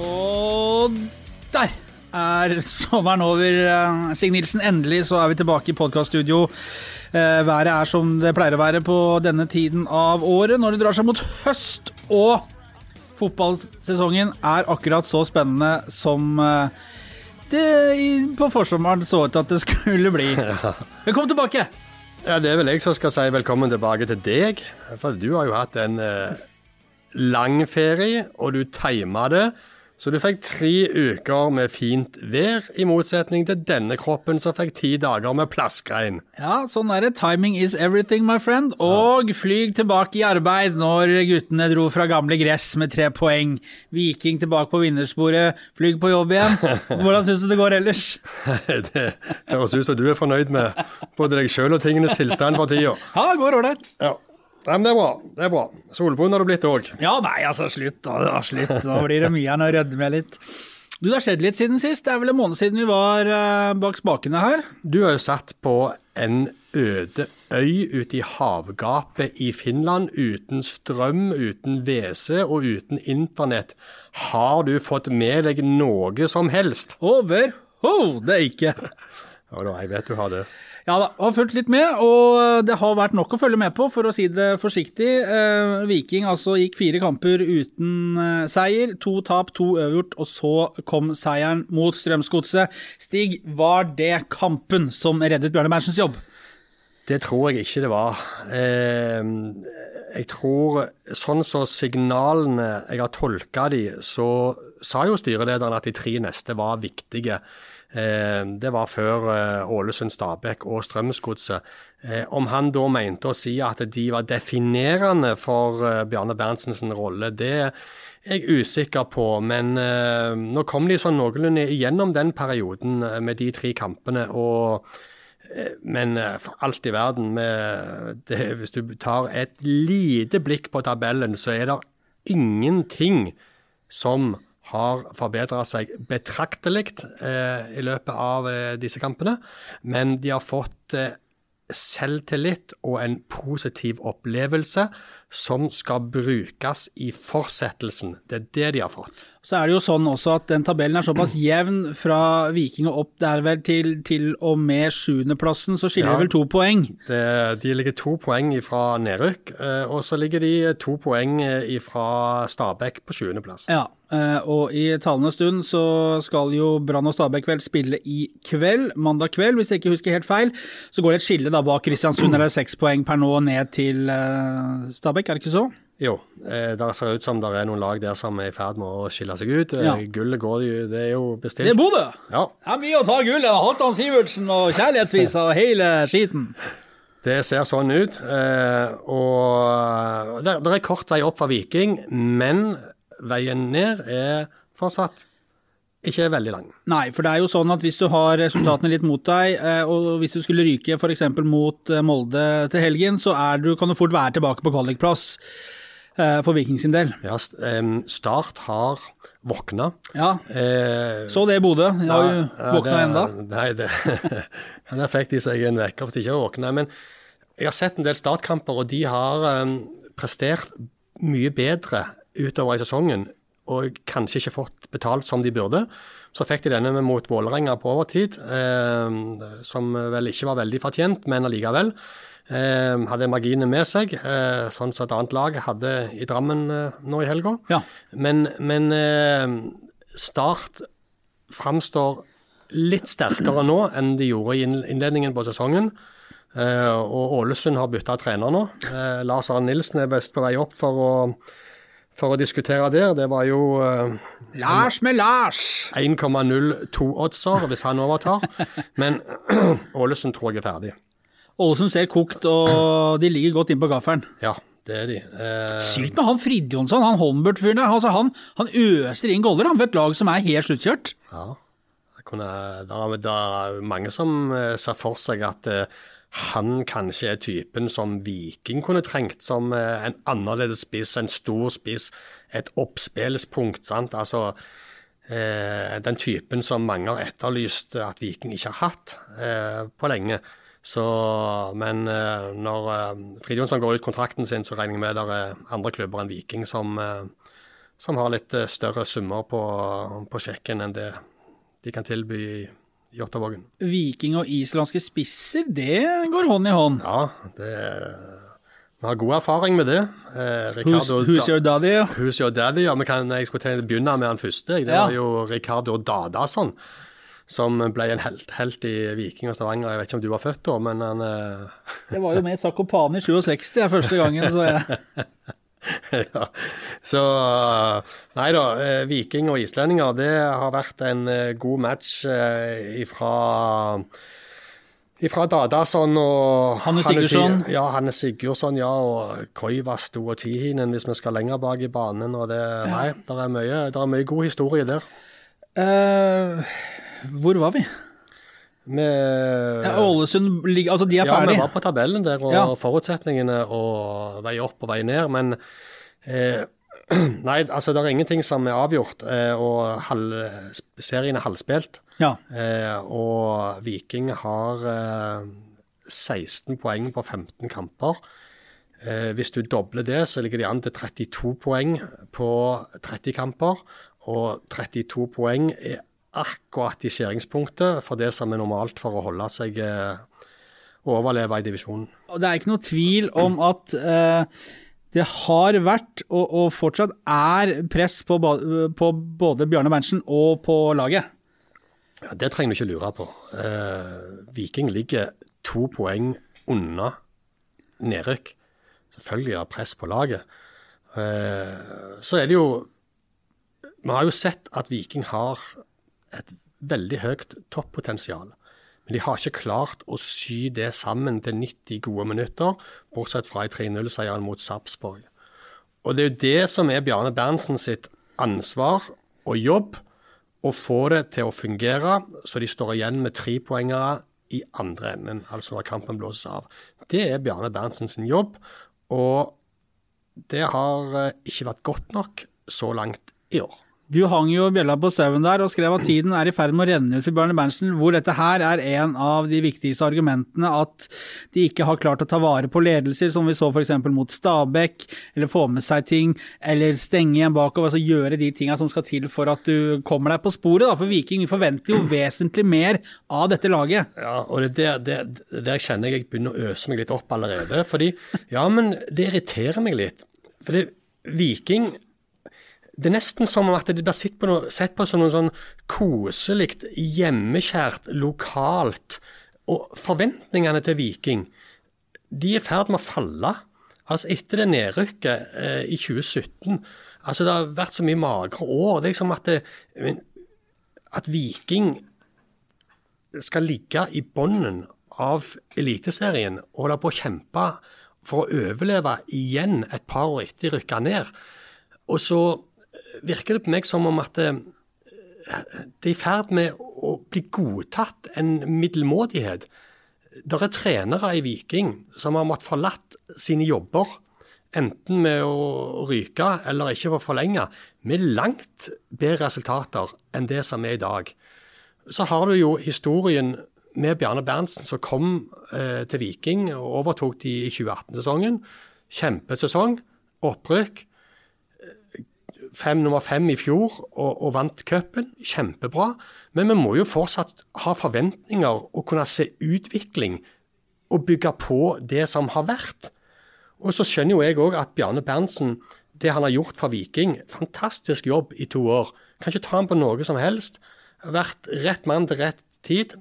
Og der er sommeren over. Eh, Sig Nilsen, endelig så er vi tilbake i podkaststudio. Eh, været er som det pleier å være på denne tiden av året, når det drar seg mot høst. Og fotballsesongen er akkurat så spennende som eh, det på forsommeren så ut til at det skulle bli. Velkommen tilbake! Ja, Det er vel jeg som skal si velkommen tilbake til deg. For du har jo hatt en eh, lang ferie, og du tima det. Så du fikk tre uker med fint vær, i motsetning til denne kroppen som fikk ti dager med plaskregn. Ja, sånn er det. Timing is everything, my friend. Og flyg tilbake i arbeid når guttene dro fra gamle gress med tre poeng. Viking tilbake på vinnersporet. Flyg på jobb igjen. Hvordan syns du det går ellers? det høres ut som du er fornøyd med både deg sjøl og tingenes tilstand for tida. Ja, det går ålreit. Ja. Nei, men Det er bra. det er bra. Solbrun har du blitt òg. Ja, nei, altså, slutt da. slutt. da blir det mye igjen å rødme litt. Du, Det har skjedd litt siden sist. Det er vel en måned siden vi var uh, bak spakene her. Du har jo satt på en øde øy ute i havgapet i Finland, uten strøm, uten WC og uten internett. Har du fått med deg noe som helst? Overhodet ikke. Ja da, jeg vet du har det. Ja da, har fulgt litt med, og det har vært nok å følge med på, for å si det forsiktig. Eh, Viking altså gikk fire kamper uten eh, seier. To tap, to øvgjort, og så kom seieren mot Strømsgodset. Stig, var det kampen som reddet Bjørne Bersens jobb? Det tror jeg ikke det var. Eh, jeg tror, sånn som så signalene jeg har tolka de, så sa jo styrelederen at de tre neste var viktige. Eh, det var før eh, Ålesund, Stabæk og Strømsgodset. Eh, om han da mente å si at de var definerende for Bjarne Berntsens rolle, det er jeg usikker på. Men nå kom de sånn noenlunde igjennom den perioden med de tre kampene. og men for alt i verden, det, hvis du tar et lite blikk på tabellen, så er det ingenting som har forbedra seg betraktelig eh, i løpet av eh, disse kampene. Men de har fått eh, selvtillit og en positiv opplevelse som skal brukes i fortsettelsen. Det er det de har fått. Så er det jo sånn også at den tabellen er såpass jevn fra Viking og opp. Det er vel til, til og med sjuendeplassen, så skiller ja, det vel to poeng? Det, de ligger to poeng fra nedrykk, eh, og så ligger de to poeng eh, fra Stabæk på sjuendeplass. Ja, eh, og i talende stund så skal jo Brann og Stabæk vel spille i kveld, mandag kveld, hvis jeg ikke husker helt feil. Så går det et skille da bak Kristiansund, der det er seks poeng per nå ned til Stabæk, er det ikke så? Jo, eh, det ser ut som det er noen lag der som er i ferd med å skille seg ut. Eh, ja. Gullet går jo, det er jo bestilt. Det er Bodø! Ja. Det er mye å ta gullet. Halvdan Sivertsen og kjærlighetsvisa og hele skiten. Det ser sånn ut. Eh, og det, det er kort vei opp for Viking, men veien ned er fortsatt ikke veldig lang. Nei, for det er jo sånn at hvis du har resultatene litt mot deg, og hvis du skulle ryke f.eks. mot Molde til helgen, så du, kan du fort være tilbake på kvalikplass. Eh, for Viking sin del. Ja, Start har våkna. Ja, eh, så det i Bodø. De har jo ja, våkna ennå. Nei, det, der fikk de seg en vekker hvis de ikke har våkna. Men jeg har sett en del startkamper, og de har prestert mye bedre utover i sesongen. Og kanskje ikke fått betalt som de burde. Så fikk de denne mot Vålerenga på overtid, eh, som vel ikke var veldig fortjent, men allikevel. Eh, hadde marginene med seg, eh, sånn som et annet lag hadde i Drammen eh, nå i helga. Ja. Men, men eh, Start framstår litt sterkere nå enn de gjorde i innledningen på sesongen. Eh, og Ålesund har bytta trener nå. Eh, Lars Arne Nilsen er best på vei opp for å, for å diskutere der. Det var jo Lars med Lars! 1,02-oddser hvis han overtar. Men Ålesund tror jeg er ferdig. Ålesund ser kokt, og de ligger godt inn på gaffelen. Ja, det er de. Eh... Sykt med han Fridtjonsson, han Holmbert-fyren der. Altså, han, han, øser inn goller for et lag som er helt sluttkjørt. Ja, det, kunne, det, er mange som eh, ser for seg at eh, han kanskje er typen som Viking kunne trengt som eh, en annerledes spiss, en stor spiss, et oppspillspunkt. sant? Altså, eh, Den typen som mange har etterlyst at Viking ikke har hatt eh, på lenge. Så, men eh, når uh, Frid Jonsson går ut kontrakten sin, så regner jeg med det er andre klubber enn Viking som, uh, som har litt eh, større summer på, på sjekken enn det de kan tilby i, Ottavågen. Viking og islandske spisser, det går hånd i hånd. Ja, det, vi har god erfaring med det. Eh, Ricardo, who's, who's your daddy? Who's your daddy, ja. Kan, jeg skulle begynne med han første. Det ja. var jo Ricardo Dadason som ble en helt, helt, i Viking og Stavanger. Jeg vet ikke om du var født da, men han uh... Det var jo med Sakopane i 67 første gangen, så jeg ja. Så Nei da, eh, Viking og islendinger, det har vært en eh, god match ifra fra Dadason og Hanne Sigurdsson. Ja, Hanne Sigurdsson, ja, og Koivasto og Tihinen, hvis vi skal lenger bak i banen. og det, Nei, det er, mye, er mye god historie der. Uh, hvor var vi? Med, ja, Ålesund altså de er ja, ferdig. Ja, vi var på tabellen der, og ja. forutsetningene og vei opp og vei ned. Men eh, nei, altså det er ingenting som er avgjort, eh, og halv, serien er halvspilt. Ja. Eh, og Viking har 16 eh, poeng på 15 kamper. Eh, hvis du dobler det, så ligger de an til 32 poeng på 30 kamper. Og 32 poeng er akkurat i skjæringspunktet for det som er normalt for å holde seg eh, og overleve i divisjonen. Og Det er ikke noe tvil om at eh, det har vært, og, og, fortsatt er, press på, på både Bjarne Berntsen og på laget. Ja, Det trenger du ikke lure på. Eh, Viking ligger to poeng unna nedrykk. Selvfølgelig er det press på laget. Eh, så er det jo Vi har jo sett at Viking har et veldig høyt toppotensial. Men de har ikke klart å sy det sammen til 90 gode minutter, bortsett fra i 3-0-seieren mot Sarpsborg. Og det er jo det som er Bjarne Berntsen sitt ansvar og jobb, å få det til å fungere så de står igjen med trepoengere i andre enden, altså når kampen blåses av. Det er Bjarne Berntsen sin jobb, og det har eh, ikke vært godt nok så langt i år. Du hang jo bjella på sauen der og skrev at tiden er i ferd med å renne ut for Bjarne Berntsen, hvor dette her er en av de viktigste argumentene at de ikke har klart å ta vare på ledelser, som vi så f.eks. mot Stabæk, eller få med seg ting, eller stenge igjen bakover, altså gjøre de tinga som skal til for at du kommer deg på sporet. Da. For Viking vi forventer jo vesentlig mer av dette laget. Ja, og det det, der kjenner jeg jeg begynner å øse meg litt opp allerede. fordi, ja, men det irriterer meg litt. Fordi Viking det er nesten som om at det blir sett på, noe, sett på som noe sånn koselig, hjemmekjært, lokalt. Og forventningene til Viking, de er i ferd med å falle. Altså Etter det nedrykket eh, i 2017 altså Det har vært så mye magre år. Det er liksom at, det, at Viking skal ligge i bunnen av Eliteserien og holde på å kjempe for å overleve igjen et par år etter de rykka ned. Og så virker det på meg som om at det, eh, det er i ferd med å bli godtatt en middelmådighet. Det er trenere i Viking som har måttet forlatt sine jobber, enten med å ryke eller ikke få forlenge, med langt bedre resultater enn det som er i dag. Så har du jo historien med Bjarne Berntsen som kom eh, til Viking og overtok de i 2018-sesongen. Kjempesesong, opprykk fem, nummer fem i fjor og, og vant cupen. Kjempebra. Men vi må jo fortsatt ha forventninger og kunne se utvikling og bygge på det som har vært. Og så skjønner jo jeg òg at Bjarne Berntsen, det han har gjort for Viking, fantastisk jobb i to år. Kan ikke ta ham på noe som helst. Vært rett mann til rett tid,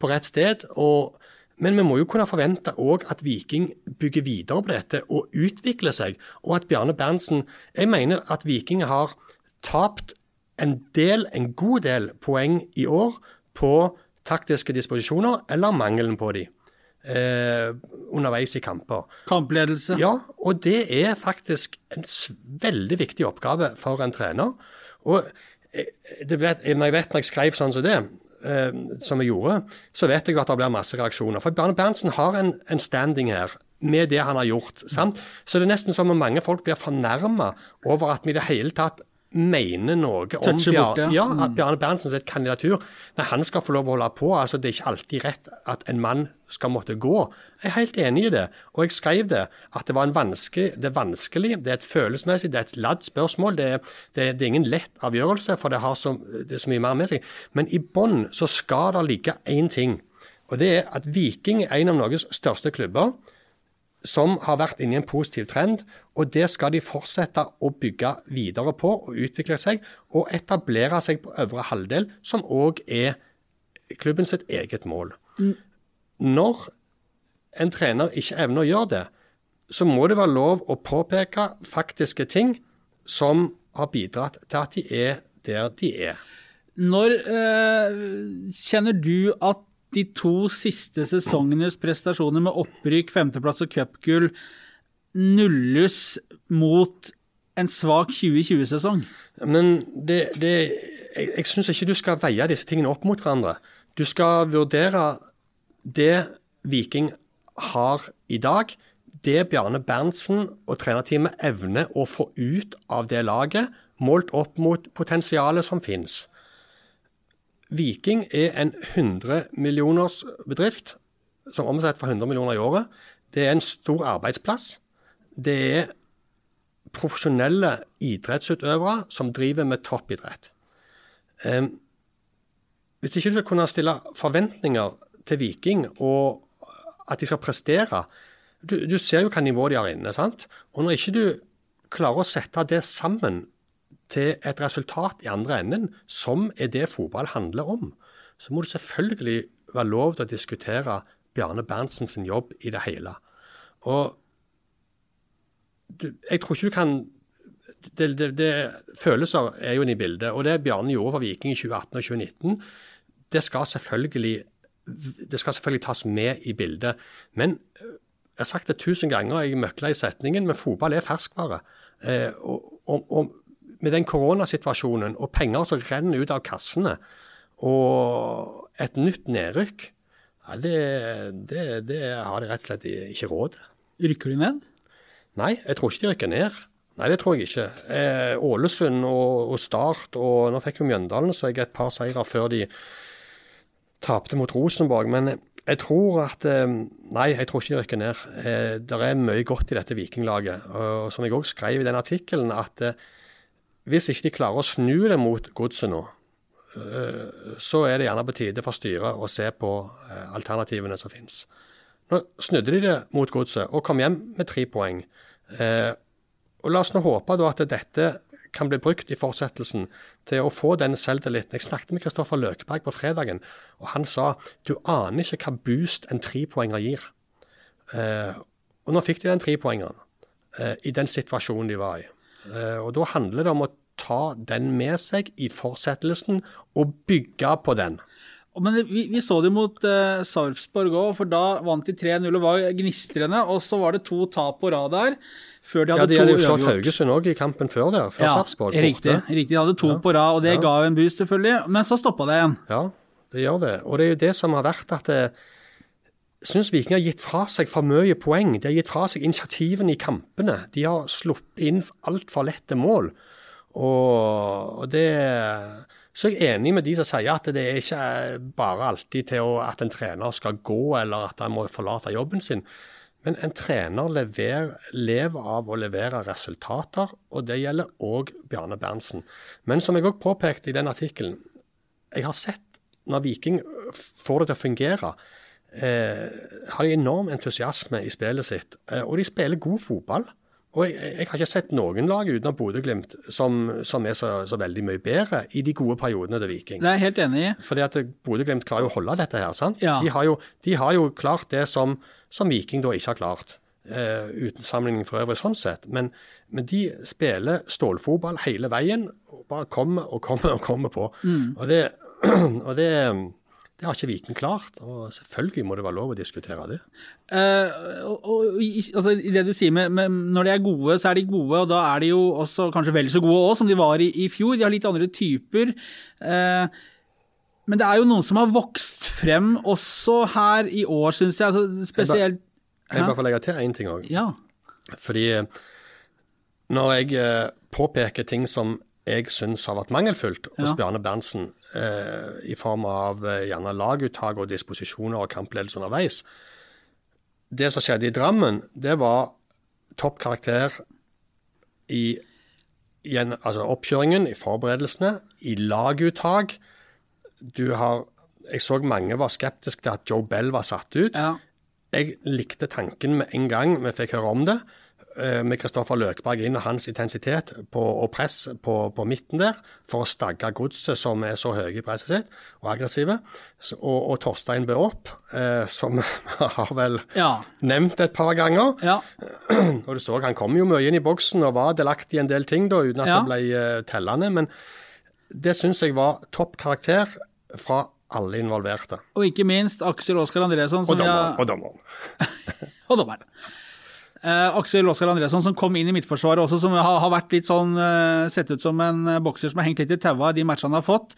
på rett sted. og men vi må jo kunne forvente òg at Viking bygger videre på dette og utvikler seg. Og at Bjarne Berntsen Jeg mener at Viking har tapt en del, en god del poeng i år på taktiske disposisjoner, eller mangelen på de. Eh, underveis i kamper. Kampledelse. Ja, og det er faktisk en veldig viktig oppgave for en trener. Og eh, det når jeg vet når jeg skrev sånn som det, eh, som vi gjorde, så vet jeg at det blir masse reaksjoner. For Bjarne Berntsen har en, en, standing her med det han har gjort. sant? Så det er nesten som om mange folk blir fornærma over at vi i det hele tatt mener noe om bort, ja. ja, Mm. Bjarne Berntsen sitt kandidatur. Nei, han skal få lov å holde på. altså Det er ikke alltid rett at en mann skal måtte gå. Jeg er helt enig i det. Og jeg skrev det, at det var en vanskelig, det er vanskelig, det er et følelsesmessig, det er et ladd spørsmål. Det er, det, det er ingen lett avgjørelse, for det har så, det er så mye mer med seg. Men i bånn så skal det ligge én ting. Og det er at Viking er en av Norges største klubber som har vært inne i en positiv trend, og det skal de fortsette å bygge videre på og utvikle seg, og etablere seg på øvre halvdel, som òg er klubben sitt eget mål. Når en trener ikke evner å gjøre det, så må det være lov å påpeke faktiske ting som har bidratt til at de er der de er. Når øh, kjenner du at de to siste sesongenes prestasjoner med opprykk, femteplass og cupgull nulles mot en svak 2020-sesong? Men det, det, jeg, jeg syns ikke du skal veie disse tingene opp mot hverandre. Du skal vurdere det Viking har i dag, det Bjarne Berntsen og trenerteamet evner å få ut av det laget, målt opp mot potensialet som finnes. Viking er en 100 millioners bedrift som omsetter for 100 millioner i året. Det er en stor arbeidsplass. Det er profesjonelle idrettsutøvere som driver med toppidrett. Um, hvis ikke du skal kunne stille forventninger til Viking og at de skal prestere Du, du ser jo hva nivå de har inne. sant? Og når ikke du klarer å sette det sammen til et resultat i andre enden, som er det fotball handler om, så må det selvfølgelig være lov til å diskutere Bjarne Berntsen sin jobb i det hele. Og jeg tror ikke du kan det, det, det, Følelser er jo inne i bildet. Og det Bjarne gjorde for Viking i 2018 og 2019, det skal selvfølgelig det skal selvfølgelig tas med i bildet. Men jeg har sagt det tusen ganger, jeg møkla i setningen, men fotball er ferskvare. Eh, og, og, og med den koronasituasjonen og penger som renner ut av kassene, og et nytt nedrykk, ja, det, det, det har de rett og slett ikke råd til. Rykker de ned? Nei, jeg tror ikke de rykker ned. Nei, det tror jeg ikke. Eh, Ålesund og, og Start, og nå fikk jo Mjøndalen seg et par seire før de tapte mot Rosenborg. Men jeg tror at eh, Nei, jeg tror ikke de rykker ned. Eh, det er mye godt i dette Vikinglaget. Og som jeg òg skrev i den artikkelen, at eh, hvis ikke de klarer å snu det mot godset nå, eh, så er det gjerne på tide for styret å se på eh, alternativene som finnes. Nå snudde de det mot godset og kom hjem med tre poeng. Eh, og La oss nå håpe at dette kan bli brukt i fortsettelsen til å få den selvtilliten. Jeg snakket med Kristoffer Løkeberg på fredagen, og han sa du aner ikke hva boost en trepoenger gir. Og nå fikk de den trepoengeren i den situasjonen de var i. Eh, og Da handler det om å ta den med seg i fortsettelsen og bygge på den. Men vi, vi så det mot uh, Sarpsborg òg, for da vant de 3-0 og var gnistrende. Og så var det to tap på rad der, før de hadde Ja, De hadde jo slått. Haugesund òg i kampen før der, før Sarpsborg. riktig, borte. riktig. De hadde to på rad, og det Ja. ga en boost, selvfølgelig. Men så stoppa det igjen. Ja, det gjør det. Og det er jo det som har vært at det, jeg syns Viking har gitt fra seg for mye poeng. De har gitt fra seg initiativene i kampene. De har sluppet inn altfor lette mål. Og, det Så jeg enig med de som sier at det er ikke bare alltid til at en trener skal gå, eller at han må forlate jobben sin. Men en trener lever, lever av å levere resultater, og det gjelder òg Bjarne Berntsen. Men som jeg òg påpekte i den artikkelen, jeg har sett når Viking får det til å fungere, har de enorm entusiasme i spillet sitt. Eh, og de spiller god fotball. Og jeg, jeg har ikke sett noen lag utenom Bodø-Glimt som, som er så, så veldig mye bedre i de gode periodene til Viking. Det er jeg helt enig i. Fordi at Bodø-Glimt klarer jo å holde dette her. sant? Ja. De, har jo, de har jo klart det som, som Viking da ikke har klart. Uh, uten sammenligning for øvrig sånn sett. Men, men de spiller stålfotball hele veien. og Bare kommer og kommer og kommer på. Og, det, og det, det har ikke Viken klart. Og selvfølgelig må det være lov å diskutere det. Eh, og, og, altså, det du sier med, med Når de er gode, så er de gode, og da er de jo også kanskje vel så gode også, som de var i, i fjor. De har litt andre typer. Eh, men det er jo noen som har vokst frem også her i år, syns jeg. Altså, spesielt jeg bare få legge til én ting òg? Ja. Fordi eh, når jeg eh, påpeker ting som jeg syns har vært mangelfullt hos Ja. Bjarne Berntsen, eh, i form av eh, gjerne laguttak og disposisjoner og kampledelse underveis. Det som skjedde i Drammen, det var topp karakter i, i en, altså oppkjøringen, i forberedelsene, i laguttak. Du har Jeg så mange var skeptiske til at Joe Bell var satt ut. Ja. Jeg likte tanken med en gang vi fikk høre om det, med Kristoffer Løkberg inn og hans intensitet på, og press på, på midten der, for å stagge godset som er så høye i presset sitt, og aggressive. Så, og, og Torstein Bø opp, eh, som vi har vel Ja. nevnt et par ganger. ja. Og du så han kom jo mye inn i boksen og var delaktig i en del ting, da, uten at Ja. det ble uh, tellende. Men det syns jeg var topp karakter fra alle involverte. Og ikke minst Aksel Oskar Andresson. Og dommeren. har- Og dommeren. og dommeren. Eh, Aksel Oskar Andresson som kom inn i midtforsvaret også, som har, har vært litt sånn eh, Sett ut som en eh, bokser som har hengt litt i taua i de matchene han har fått.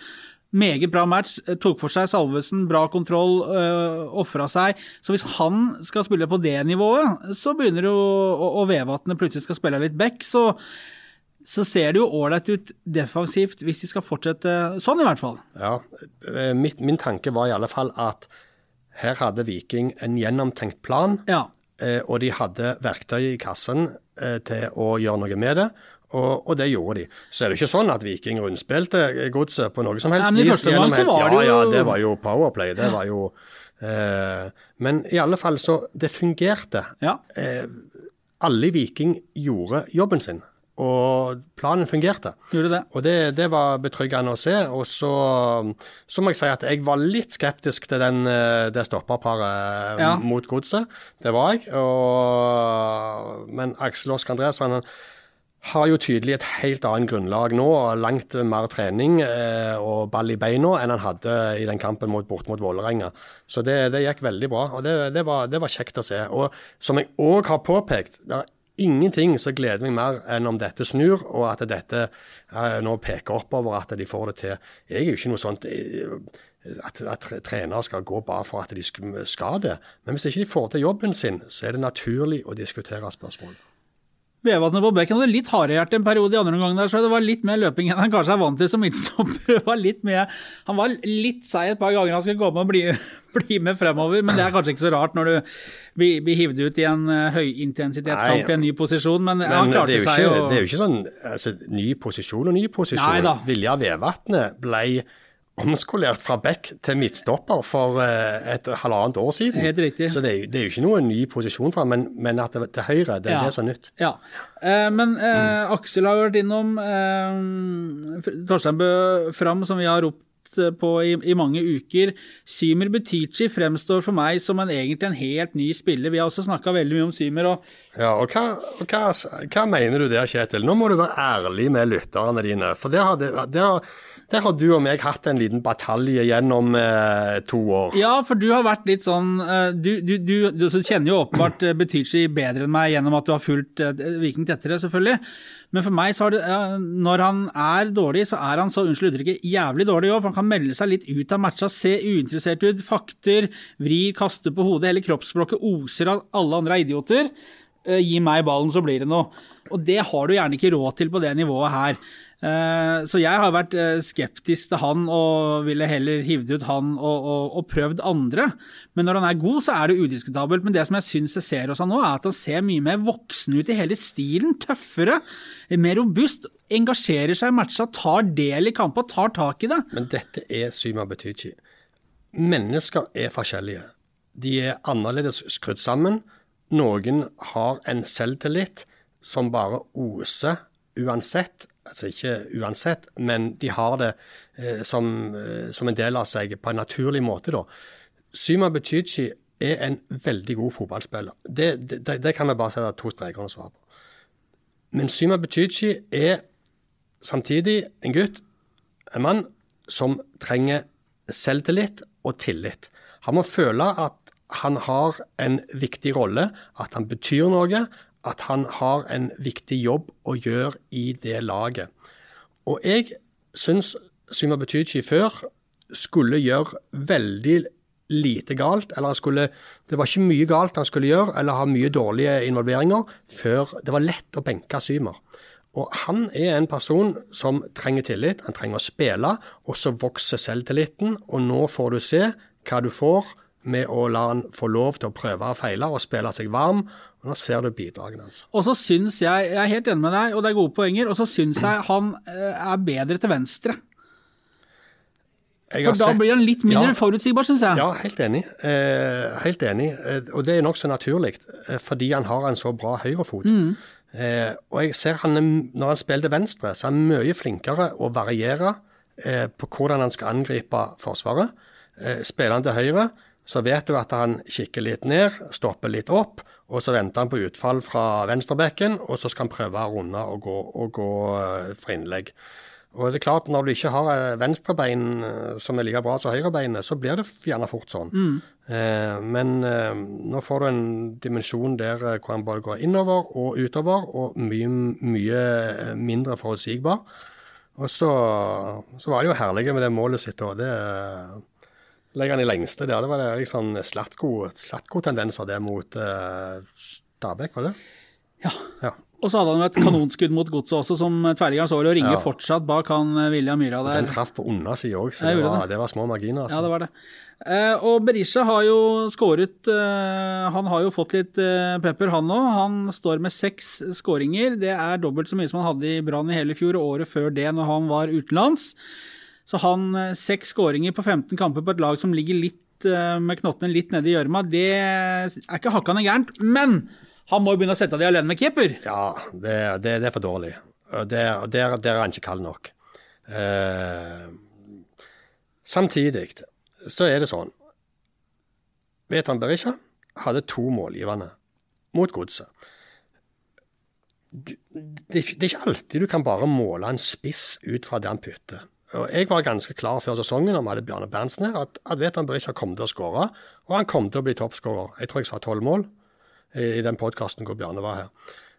Meget bra match. eh, Tok for seg Salvesen, bra kontroll, uh, ofra seg. Så hvis han skal spille på det nivået, så begynner jo og, at Vevatnet plutselig skal spille litt back, så, så ser det jo ålreit ut defensivt hvis de skal fortsette sånn, i hvert fall. Ja, eh, mitt, Min tanke var i alle fall at her hadde Viking en gjennomtenkt plan, Ja. Eh, og de hadde verktøy i kassen eh, til å gjøre noe med det. Og, og det gjorde de. Så er det ikke sånn at Viking rundspilte godset på noe som helst Ja, men første var ja, det jo- Ja, det var jo powerplay. Det var jo eh, Men i alle fall så Det fungerte. ja. Alle i Viking gjorde jobben sin, og planen fungerte. Gjorde det. Og det, det var betryggende å se. Og så, så må jeg si at jeg var litt skeptisk til den, eh, det stopperparet Ja. mot godset. Det var jeg. Og, men Aksel Osk Andresen har jo tydelig et helt annet grunnlag nå, og langt mer trening eh, og ball i beina enn han hadde i den kampen mot, bort mot Vålerenga. Så det, det gikk veldig bra, og det, det, var, det var kjekt å se. Og som jeg òg har påpekt, det er ingenting som gleder meg mer enn om dette snur, og at dette eh, nå peker oppover, at de får det til. Jeg er jo ikke noe sånt eh, at, at trenere skal gå bare for at de skal det. Men hvis ikke de får til jobben sin, så er det naturlig å diskutere spørsmål. Vevatnet på bekken hadde litt hardere en periode i andre omgang der, så det var litt mer løping enn han kanskje er vant til som midtstopper. Mer- Han var litt seig et par ganger han skulle gå med og bli, bli med fremover, men det er kanskje ikke så rart når du blir, blir hivd ut i en uh, høyintensitetskamp i en ny posisjon, men, Men han klarte seg jo det er jo ikke sånn altså, ny posisjon og ny posisjon. Vilja Vevatnet ble omskolert fra back til midtstopper for eh, et halvannet år siden. Helt riktig. Så det er, det er jo ikke noen ny posisjon for ham, men, men at det til høyre, det Ja. det er nytt. Ja, eh, men eh, Aksel har vært innom eh, Torstein Bø Fram, som vi har ropt eh, på i, i mange uker. Symer Butichi fremstår for meg som en, egentlig en helt ny spiller. Vi har også snakka veldig mye om Symer. og Ja, og hva, og hva, hva mener du der, Kjetil? Nå må du være ærlig med lytterne dine. For det har, det, har- der har du og meg hatt en liten batalje gjennom eh, to år. Ja, for du har vært litt sånn eh, Du, du, du, du kjenner jo åpenbart eh, Butichi bedre enn meg gjennom at du har fulgt eh, Viking tettere, selvfølgelig. Men for meg så har det Når han er dårlig, så er han så unnskyld uttrykket jævlig dårlig òg. For han kan melde seg litt ut av matcha, se uinteressert ut, fakter, vrir, kaster på hodet. Hele kroppsspråket oser av alle andre er idioter. Gi meg ballen, så blir det noe. Og det har du gjerne ikke råd til på det nivået her. Eh, Så jeg har vært eh, skeptisk til han og ville heller hivd ut han og, og, og prøvd andre. Men når han er god, så er det udiskutabelt. Men det som jeg syns jeg ser hos han nå, er at han ser mye mer voksen ut i hele stilen. Tøffere, mer robust. Engasjerer seg i matcha, tar del i kampen, tar tak i det. Men dette er Syma Betychi. Mennesker er forskjellige. De er annerledes skrudd sammen. Noen har en selvtillit som bare oser uansett. Altså ikke uansett, men de har det eh, som, eh, som en del av seg på en naturlig måte, da. Syma Betychi er en veldig god fotballspiller. Det, det, det kan vi bare sette to streker under svare på. Men Syma Betychi er samtidig en gutt, en mann, som trenger selvtillit og tillit. Han må føle at han har en viktig rolle, at han betyr noe, at han har en viktig jobb å gjøre i det laget. Og jeg syns Syma Betychi før skulle gjøre veldig lite galt, eller skulle, det var ikke mye galt han skulle gjøre, eller ha mye dårlige involveringer, før det var lett å benke Symer. Og han er en person som trenger tillit, han trenger å spille, og så vokser selvtilliten. Og nå får du se hva du får med å la han få lov til å prøve og feile og spille seg varm. Og nå ser du bidragene hans. Og så syns jeg, jeg er helt enig med deg, og det er gode poenger, og så syns jeg han eh, er bedre til venstre. For da sett- blir han litt mindre Ja. forutsigbar, syns jeg. Ja, helt enig. Eh, helt enig. Eh, og det er nokså naturlig, eh, fordi han har en så bra høyrefot. Mm. Eh, og jeg ser han når han spiller til venstre, så er han mye flinkere å variere på hvordan han skal angripe Forsvaret. Spiller han til høyre, så vet du at han kikker litt ned, stopper litt opp, og så venter han på utfall fra venstrebekken, og så skal han prøve å runde og gå, og gå eh, for innlegg. Og det er klart, Når du ikke har eh, venstrebein eh, som er like bra som høyrebeinet, så blir det gjerne fort sånn. Eh, men eh, nå får du en dimensjon der hvor han både går innover og utover, og mye, mye mindre forutsigbar. Og så, så var det jo herlig med det målet sitt. og det eh, legger han i lengste der. Det var det liksom Slatko-tendenser det mot uh, Stabæk, var det? Ja. Ja. Og så hadde han jo et kanonskudd mot godset også, som tverrliggeren så vel og ringer Ja. fortsatt bak han eh, William Myhra der. Den traff på undersida òg, så det var, det var små marginer. Altså. Ja, det var det. Eh, og Berisha har jo skåret eh, Han har jo fått litt eh, pepper, han òg. Han står med seks skåringer. Det er dobbelt så mye som han hadde i Brann i hele fjor, og året før det når han var utenlands. Så han eh, seks skåringer på 15 kamper på et lag som ligger litt eh, med knottene litt nede i gjørma, det er ikke hakkende gærent. Men han må jo begynne å sette de alene med keeper. Ja, det, det, det er for dårlig. Der, der er han ikke kald nok. Eh, samtidig så er det sånn Vetan Berisha hadde to målgivende mot godset. Det, det er ikke alltid du kan bare måle en spiss ut fra det han putter. Og Jeg var ganske klar før sesongen om hadde Bjarne Berntsen her, at, at ikke Berisha kom til å skåre. Og han kom til å bli toppskårer. Jeg tror jeg sa tolv mål i, i den podkasten hvor Bjarne var her.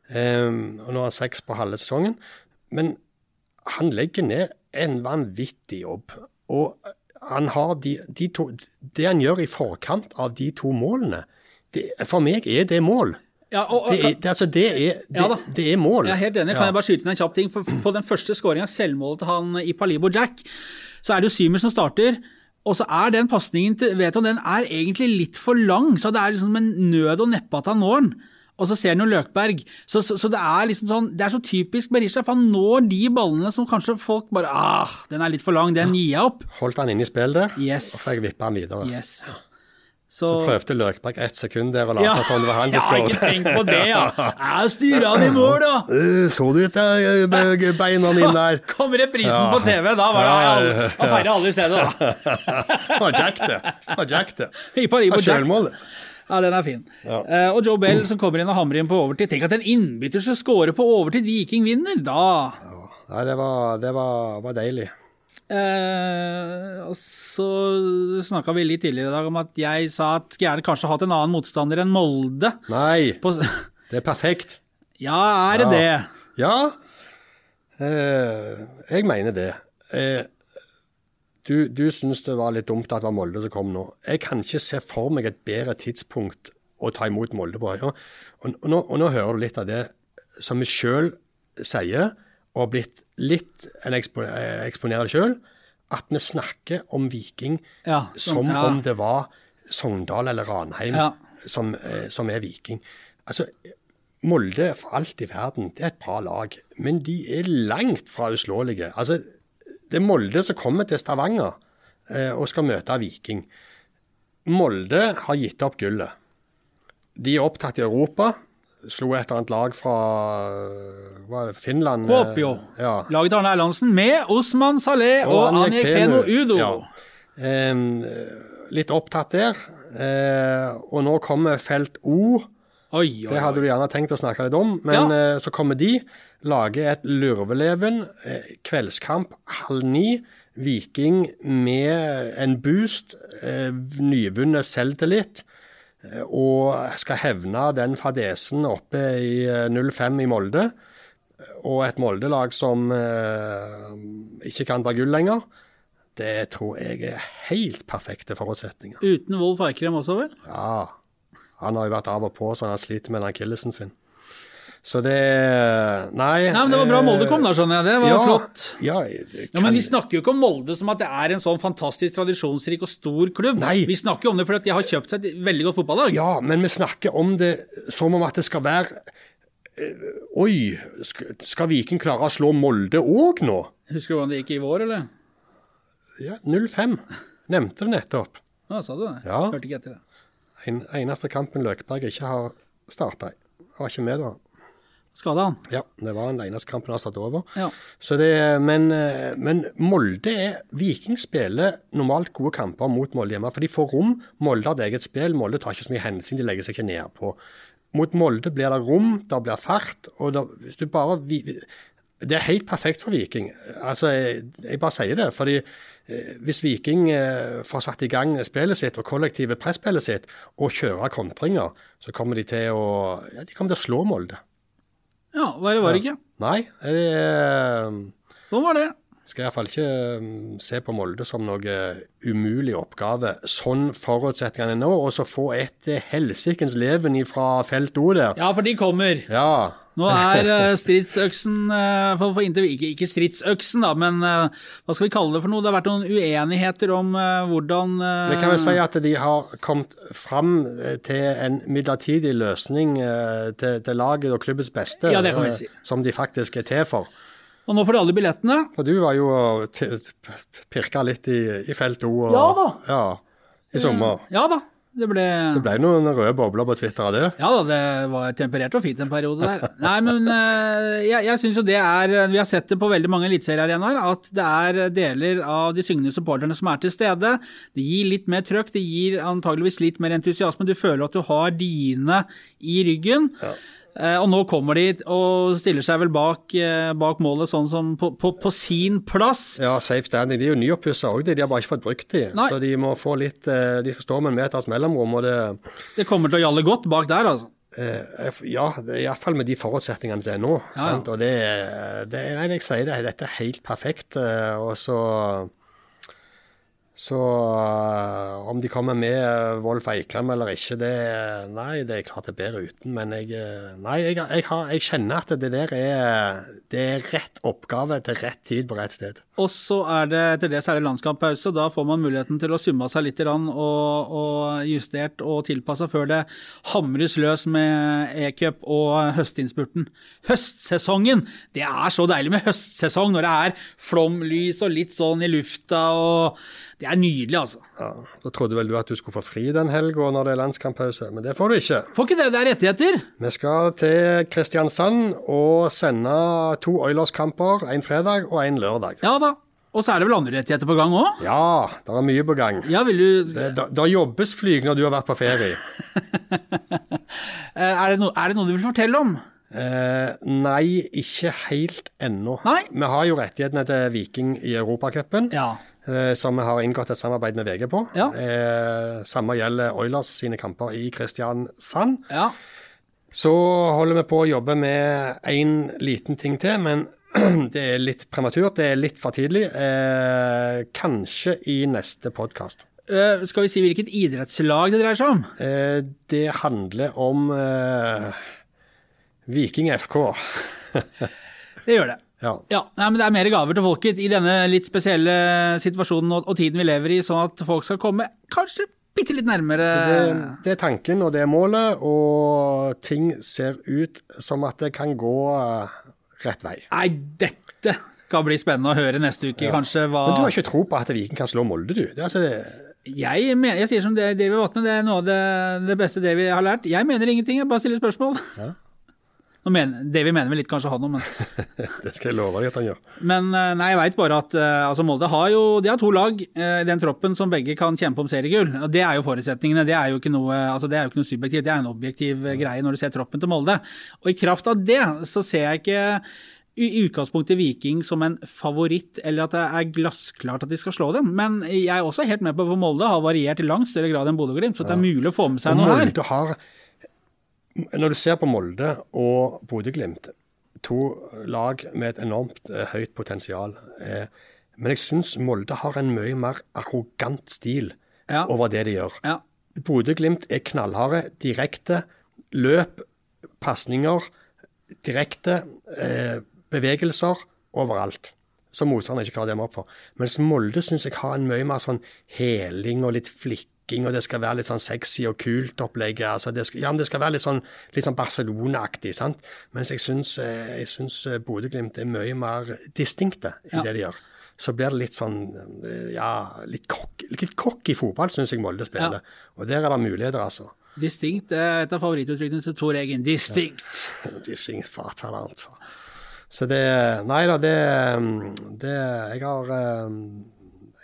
Um, og nå har han seks på halve sesongen. Men han legger ned en vanvittig jobb. Og han har de, de to, det han gjør i forkant av de to målene, det, for meg er det mål. Ja, og, og, Det er, det, altså, det er, det, Ja det er mål. Jeg er helt enig. Kan jeg bare skyte inn en kjapp ting? For på den første skåringa, selvmålet til han i Palibo Jack, så er det jo Symer som starter. Og så er den pasningen til Veton den er egentlig litt for lang, så det er liksom en nød og neppe at han når den. Og så ser han jo Løkberg. Så, så, så det er liksom sånn, det er så typisk Berisha, for han når de ballene som kanskje folk bare ah, den er litt for lang, den gir jeg opp. Holdt han inne i spill der, Yes. og så jeg vippa han videre. Yes. Så prøvde Løkberg ett sekund der og ja, late som det var han jeg skåret. har ikke tenk på det, ja. Jeg styrer han i mål, da. Eh, Så du ikke beina dine der? Så kom reprisen Ja. på TV, da var det Ja, ja, alle- færre alle i stedet, da. Var Jack, det. Jack, det. Jack. Sjølmål. Ja, den er fin. Ja. Uh, og Joe Bell som kommer inn og hamrer inn på overtid. Tenk at en innbytter som scorer på overtid, Viking vinner! Da ja, det var, det var, var deilig. Eh, Og så snakka vi litt tidligere i dag om at jeg sa at skulle gjerne kanskje hatt en annen motstander enn Molde. Nei, På, det er perfekt. ja, er det Ja. det? Ja, eh, jeg mener det. Eh, du du syns det var litt dumt at det var Molde som kom nå. Jeg kan ikke se for meg et bedre tidspunkt å ta imot Molde på. Ja. Og, og, nå, og nå hører du litt av det som vi sjøl sier, og blitt litt en ekspo, eh, eksponerer det sjøl, at vi snakker om Viking Ja, som som ja. om det var Sogndal eller Ranheim Ja. som, eh, som er Viking. Altså, Molde for alt i verden, det er et bra lag, men de er langt fra uslåelige. Altså, det er Molde som kommer til Stavanger eh, og skal møte Viking. Molde har gitt opp gullet. De er opptatt i Europa. Slo et eller annet lag fra hva er det, Finland. eh, Kuopio. Ja. Laget Arne Erlandsen med Osman Saleh og, Anjek Peno Udo. Ja. Em, litt opptatt der. Eh, og nå kommer felt O. Oi, oi, Det hadde du gjerne tenkt å snakke litt om, men eh, så kommer de. Lager et lurveleven. Eh, kveldskamp halv ni. Viking med en boost. Eh, nybunnet selvtillit. Eh, Og skal hevne den fadesen oppe i eh, 05 i Molde. Og et Molde-lag som eh, ikke kan ta gull lenger. Det tror jeg er helt perfekte forutsetninger. Uten Wolf Eikrem også, vel? Ja, han har jo vært av og på, så han sliter med den akillesen sin. Så det Nei. Nei, men Det var bra Molde kom, da, skjønner jeg. Det var ja, flott. Ja, Ja, Men vi snakker jo ikke om Molde som at det er en sånn fantastisk tradisjonsrik og stor klubb. Nei. Vi snakker jo om det fordi de har kjøpt seg et veldig godt fotballag. Ja, men vi snakker om det som om at det skal være eh, Oi, skal, Viking klare å slå Molde òg nå? Husker du hvordan det gikk i vår, eller? Ja, 0-5. Nevnte det nettopp. Ja, sa du det? Ja. Hørte ikke etter det. En, eneste kampen Løkberg ikke har starta i. Var ikke med da. Skada han? Ja, det var den eneste kampen han satt over. Ja. Så det, men, eh, men Molde er Viking spiller normalt gode kamper mot Molde hjemme, for de får rom. Molde har et eget spill. Molde tar ikke så mye hensyn, de legger seg ikke nedpå. Mot Molde blir det rom, det blir fart. og da, hvis du bare... Det er helt perfekt for Viking. Altså, jeg, jeg bare sier det. fordi eh, hvis Viking eh, får satt i gang spillet sitt og kollektive presspillet sitt, og kjører kontringer, så kommer de til å, ja, de kommer til å slå Molde. Ja, verre var det ikke. Nei, det er Sånn var det. skal iallfall ikke mm, se på Molde som noe umulig oppgave, sånn forutsetningene nå. Og så få et eh, helsikens leven fra felt O der. Ja, for de kommer. Ja. Nå er eh, stridsøksen eh, for, for inntil, ikke, ikke stridsøksen, da, men eh, hva skal vi kalle det for noe? Det har vært noen uenigheter om hvordan Vi kan vel si at de har kommet fram til en midlertidig løsning til, til laget og klubbens beste, Ja, det kan vi si. som de faktisk er til for. Og nå får de alle billettene. For du var jo og pirka litt i, i felt O og, Ja da. Ja, i sommer. Ja da. Det ble Det ble noen røde bobler på Twitter av det. Ja da, det var temperert og fint en periode der. Nei, men eh, jeg, jeg syns jo det er Vi har sett det på veldig mange eliteseriearenaer, at det er deler av de syngende supporterne som er til stede. Det gir litt mer trøkk, det gir antageligvis litt mer entusiasme. Du føler at du har dine i ryggen. Eh, og nå kommer de og stiller seg vel bak, eh, bak målet sånn som på, på, på sin plass. Ja, safe standing. De er jo nyoppussa òg, de. De har bare ikke fått brukt de. Nei. Så de må få litt eh, De skal stå med en meters mellomrom, og det Det kommer til å gjalle godt bak der, altså. eh, Ja, iallfall med de forutsetningene som er nå. Ja, ja. Sant? Og det, det Nei, jeg sier det, dette er helt perfekt. eh, Og så så eh, om de kommer med Wolf Eikrem eller ikke, det Nei, det er klart det er bedre uten. Men jeg, eh, nei, jeg, jeg, har, jeg kjenner at det der er, det er rett oppgave til rett tid på rett sted. Og så er det etter det så er det landskamppause. Da får man muligheten til å summe seg litt og, og justert og tilpassa før det hamres løs med e-cup og høstinnspurten. Høstsesongen! Det er så deilig med høstsesong når det er flomlys og litt sånn i lufta og Det er nydelig, altså. Ja, Så trodde vel du at du skulle få fri den helga når det er landskamppause, men det får du ikke. Får ikke det, det er rettigheter? Vi skal til Kristiansand og sende to Oilers-kamper, en fredag og en lørdag. Ja da. Og så er det vel andre rettigheter på gang òg? Ja, det er mye på gang. Ja, vil du Det, det jobbes flyg når du har vært på ferie. Eh, er det, no, er det noe du vil fortelle om? Eh, nei, ikke helt ennå. Nei. Vi har jo rettighetene til Viking i Europacupen, Ja. Eh, som vi har inngått et samarbeid med VG på. Ja. Eh, samme gjelder Oilers sine kamper i Kristiansand. ja. Så holder vi på å jobbe med én liten ting til, men det er litt prematurt. Det er litt for tidlig. Eh, kanskje i neste podkast. Eh, skal vi si hvilket idrettslag det dreier seg om? Eh, det handler om eh, Viking FK. Det gjør det. Ja. Ja, nei, men Det er mer gaver til folket i denne litt spesielle situasjonen og, og tiden vi lever i, sånn at folk skal komme kanskje bitte litt nærmere Det, det er tanken og det er målet, og ting ser ut som at det kan gå eh, rett vei. Nei, dette skal bli spennende å høre neste uke, kanskje. hva... Men du har ikke tro på at Viken kan slå Molde, du? Det, altså, det, Jeg, mener, jeg sier som det, Davy Vatne, det er noe av det, det beste vi har lært. Jeg mener ingenting, jeg bare stiller spørsmål. Nå mener, Davy mener vel litt kanskje han òg, men det skal jeg love deg at han gjør. Men eh, nei, jeg veit bare at eh, altså Molde har jo de har to lag eh, i den troppen som begge kan kjempe om seriegull. og Det er jo forutsetningene. Det er jo ikke noe, altså det er jo ikke noe subjektivt, det er en objektiv greie når du ser troppen til Molde. Og i kraft av det så ser jeg ikke i utgangspunktet Viking som en favoritt, eller at det er glassklart at de skal slå dem. Men jeg er også helt med på at Molde har variert i langt større grad enn Bodø-Glimt, så det er mulig å få med seg noe her. Molde har Når du ser på Molde og Bodø-Glimt, to lag med et enormt eh, høyt potensial. Eh, men jeg syns Molde har en mye mer arrogant stil Ja. over det de gjør. Ja. Bodø-Glimt er knallharde, direkte. Løp, pasninger. direkte eh, bevegelser overalt. Som motstanderen ikke klarer å demme opp for. Mens Molde syns jeg har en mye mer sånn heling og litt flikking, og det skal være litt sånn sexy og kult opplegg. Altså det skal, ja, det skal være litt sånn, litt sånn Barcelona-aktig. sant? Mens jeg syns, eh, jeg syns eh, Bodø-Glimt er mye mer distinkte i Ja. det de gjør. Så blir det litt sånn eh, ja, litt kokk, litt kokk i fotball, syns jeg Molde spiller. Og der er det muligheter, altså. Distinkt er et av favorittuttrykkene til Tor Eggen. Distinkt. Distinkt fatal, altså. Så det Nei da, det, det Jeg har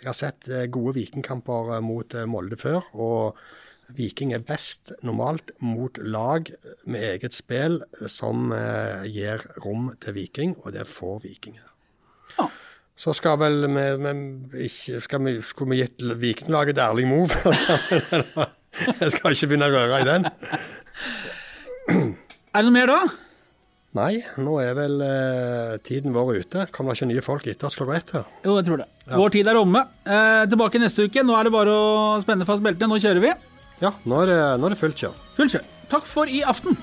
jeg har sett eh, gode vikingkamper eh, mot eh, Molde før, og Viking er best normalt mot lag med eget spill som gir rom til Viking, og det får Viking. Ja. Så skal vel vi, vi skal vi, Skulle vi gitt Vikinglaget et ærlig move? Jeg skal ikke begynne å røre i den. Er det noe mer da? Nei, nå er vel eh, tiden vår ute. Kommer det ikke nye folk etter oss klokka ett? Jo, jeg tror det. Vår tid er omme. Eh, tilbake neste uke. Nå er det bare å spenne fast beltene. Nå kjører vi. Ja, nå er det, nå er det fullt kjør. Fullt kjør. Takk for i aften.